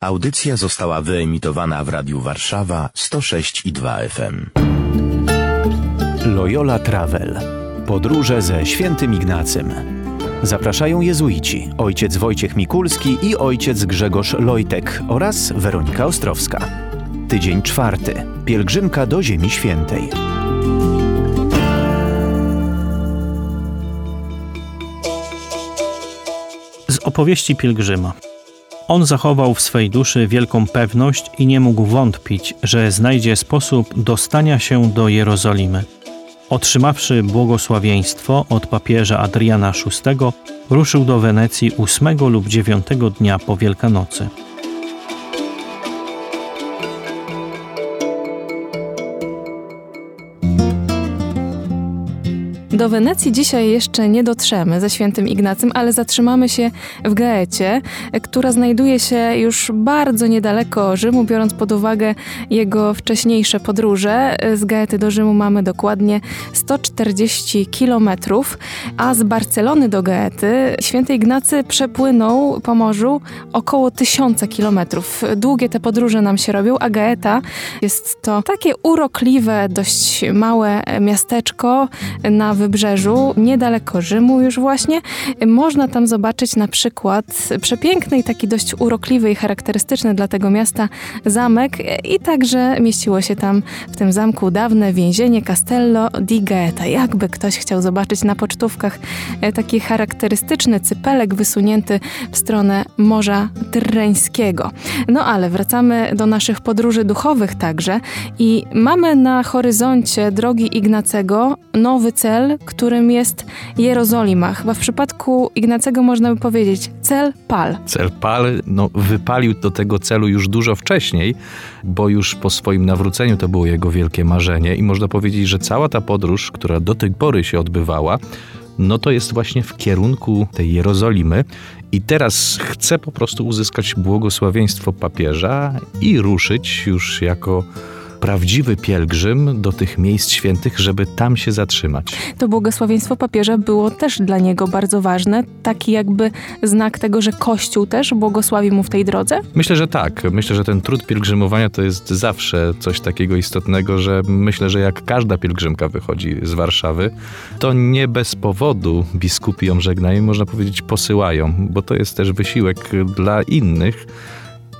Audycja została wyemitowana w Radiu Warszawa 106 i 2 FM. Loyola Travel. Podróże ze świętym Ignacym. Zapraszają jezuici, ojciec Wojciech Mikulski i ojciec Grzegorz Lojtek oraz Weronika Ostrowska. Tydzień czwarty. Pielgrzymka do Ziemi Świętej. Z opowieści pielgrzyma. On zachował w swej duszy wielką pewność i nie mógł wątpić, że znajdzie sposób dostania się do Jerozolimy. Otrzymawszy błogosławieństwo od papieża Adriana VI, ruszył do Wenecji 8 lub 9 dnia po Wielkanocy. Do Wenecji dzisiaj jeszcze nie dotrzemy ze świętym Ignacym, ale zatrzymamy się w Gaecie, która znajduje się już bardzo niedaleko Rzymu, biorąc pod uwagę jego wcześniejsze podróże. Z Gaety do Rzymu mamy dokładnie 140 kilometrów, a z Barcelony do Gaety święty Ignacy przepłynął po morzu około 1000 kilometrów. Długie te podróże nam się robią, a Gaeta jest to takie urokliwe, dość małe miasteczko na wybrzeżu, niedaleko Rzymu już właśnie. Można tam zobaczyć na przykład przepiękny i taki dość urokliwy i charakterystyczny dla tego miasta zamek i także mieściło się tam w tym zamku dawne więzienie Castello di Gaeta. Jakby ktoś chciał zobaczyć na pocztówkach e, taki charakterystyczny cypelek wysunięty w stronę Morza Tyrreńskiego. No ale wracamy do naszych podróży duchowych także i mamy na horyzoncie drogi Ignacego nowy cel, którym jest Jerozolima. Chyba w przypadku Ignacego można by powiedzieć cel pal. Cel pal no, wypalił do tego celu już dużo wcześniej, bo już po swoim nawróceniu to było jego wielkie marzenie i można powiedzieć, że cała ta podróż, która do tej pory się odbywała, no to jest właśnie w kierunku tej Jerozolimy. I teraz chce po prostu uzyskać błogosławieństwo papieża i ruszyć już jako prawdziwy pielgrzym do tych miejsc świętych, żeby tam się zatrzymać. To błogosławieństwo papieża było też dla niego bardzo ważne, taki jakby znak tego, że Kościół też błogosławi mu w tej drodze? Myślę, że tak. Myślę, że ten trud pielgrzymowania to jest zawsze coś takiego istotnego, że myślę, że jak każda pielgrzymka wychodzi z Warszawy, to nie bez powodu biskupi ją żegnają, można powiedzieć posyłają, bo to jest też wysiłek dla innych,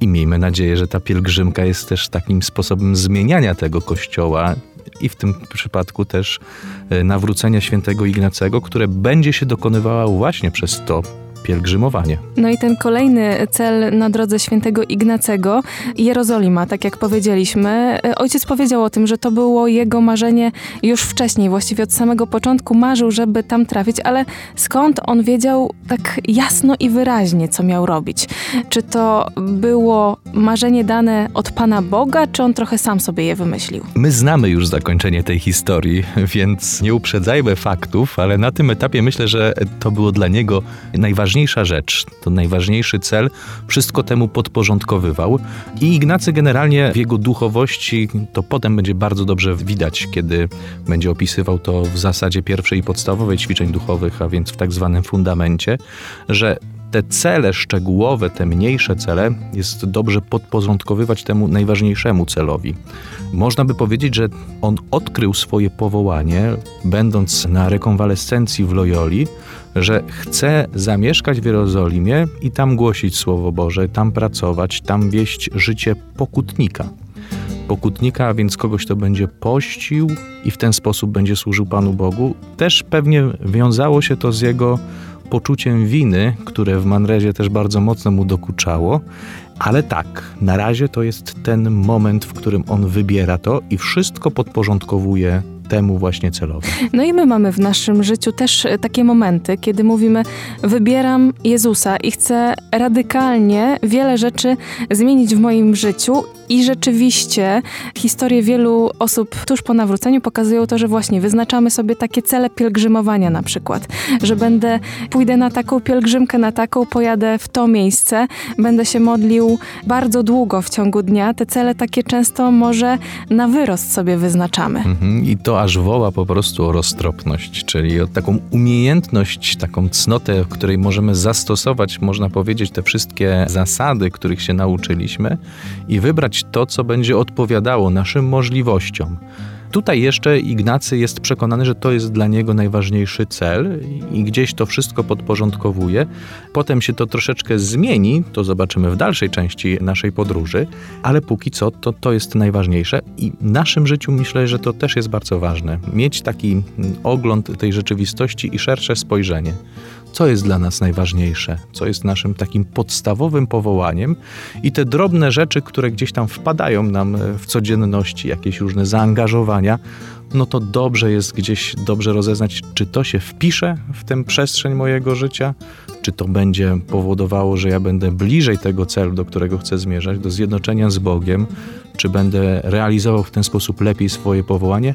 i miejmy nadzieję, że ta pielgrzymka jest też takim sposobem zmieniania tego kościoła i w tym przypadku też e, nawrócenia świętego Ignacego, które będzie się dokonywało właśnie przez to pielgrzymowanie. No i ten kolejny cel na drodze świętego Ignacego, Jerozolima, tak jak powiedzieliśmy. Ojciec powiedział o tym, że to było jego marzenie już wcześniej, właściwie od samego początku marzył, żeby tam trafić, ale skąd on wiedział tak jasno i wyraźnie, co miał robić? Czy to było marzenie dane od Pana Boga, czy on trochę sam sobie je wymyślił? My znamy już zakończenie tej historii, więc nie uprzedzajmy faktów, ale na tym etapie myślę, że to było dla niego najważniejsze najważniejsza rzecz, to najważniejszy cel, wszystko temu podporządkowywał. I Ignacy generalnie w jego duchowości to potem będzie bardzo dobrze widać, kiedy będzie opisywał to w zasadzie pierwszej i podstawowej ćwiczeń duchowych, a więc w tak zwanym fundamencie, że te cele szczegółowe, te mniejsze cele, jest dobrze podporządkowywać temu najważniejszemu celowi. Można by powiedzieć, że on odkrył swoje powołanie, będąc na rekonwalescencji w Loyoli, że chce zamieszkać w Jerozolimie i tam głosić Słowo Boże, tam pracować, tam wieść życie pokutnika. Pokutnika, a więc kogoś, kto będzie pościł i w ten sposób będzie służył Panu Bogu. Też pewnie wiązało się to z jego poczuciem winy, które w Manrezie też bardzo mocno mu dokuczało. Ale tak, na razie to jest ten moment, w którym on wybiera to i wszystko podporządkowuje temu właśnie celowi. No i my mamy w naszym życiu też e, takie momenty, kiedy mówimy: Wybieram Jezusa i chcę radykalnie wiele rzeczy zmienić w moim życiu. I rzeczywiście historie wielu osób tuż po nawróceniu pokazują to, że właśnie wyznaczamy sobie takie cele pielgrzymowania na przykład, że będę, pójdę na taką pielgrzymkę, na taką, pojadę w to miejsce, będę się modlił bardzo długo w ciągu dnia. Te cele takie często może na wyrost sobie wyznaczamy. Mhm. I to aż woła po prostu o roztropność, czyli o taką umiejętność, taką cnotę, w której możemy zastosować, można powiedzieć, te wszystkie zasady, których się nauczyliśmy i wybrać to, co będzie odpowiadało naszym możliwościom. Tutaj jeszcze Ignacy jest przekonany, że to jest dla niego najważniejszy cel i gdzieś to wszystko podporządkowuje. Potem się to troszeczkę zmieni, to zobaczymy w dalszej części naszej podróży, ale póki co to, to jest najważniejsze i w naszym życiu myślę, że to też jest bardzo ważne. Mieć taki ogląd tej rzeczywistości i szersze spojrzenie co jest dla nas najważniejsze, co jest naszym takim podstawowym powołaniem? I te drobne rzeczy, które gdzieś tam wpadają nam w codzienności, jakieś różne zaangażowania, no to dobrze jest gdzieś dobrze rozeznać, czy to się wpisze w tę przestrzeń mojego życia, czy to będzie powodowało, że ja będę bliżej tego celu, do którego chcę zmierzać, do zjednoczenia z Bogiem, czy będę realizował w ten sposób lepiej swoje powołanie,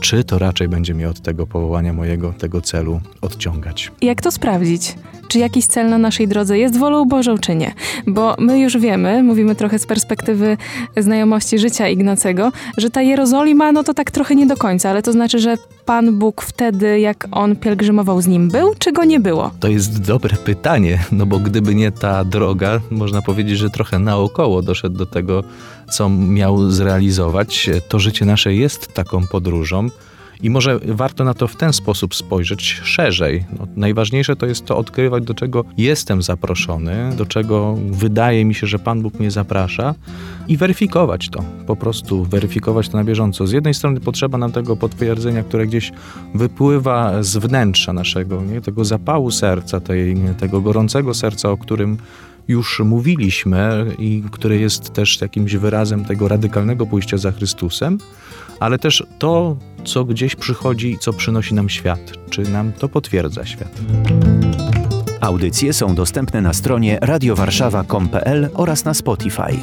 czy to raczej będzie mnie od tego powołania mojego, tego celu odciągać. Jak to sprawdzić? Czy jakiś cel na naszej drodze jest wolą Bożą, czy nie? Bo my już wiemy, mówimy trochę z perspektywy znajomości życia Ignacego, że ta Jerozolima, no to tak trochę nie do końca, ale to znaczy, że Pan Bóg wtedy, jak on pielgrzymował z nim, był, czy go nie było? To jest dobre pytanie, no bo gdyby nie ta droga, można powiedzieć, że trochę naokoło doszedł do tego, co miał zrealizować. To życie nasze jest taką podróżą. I może warto na to w ten sposób spojrzeć szerzej. No, najważniejsze to jest to odkrywać, do czego jestem zaproszony, do czego wydaje mi się, że Pan Bóg mnie zaprasza i weryfikować to. Po prostu weryfikować to na bieżąco. Z jednej strony potrzeba nam tego potwierdzenia, które gdzieś wypływa z wnętrza naszego, nie? tego zapału serca, tej, tego gorącego serca, o którym już mówiliśmy i które jest też jakimś wyrazem tego radykalnego pójścia za Chrystusem, ale też to, co gdzieś przychodzi i co przynosi nam świat. Czy nam to potwierdza świat? Audycje są dostępne na stronie radiowarszawa.com.pl oraz na Spotify.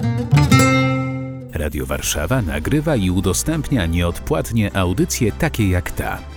Radio Warszawa nagrywa i udostępnia nieodpłatnie audycje takie jak ta.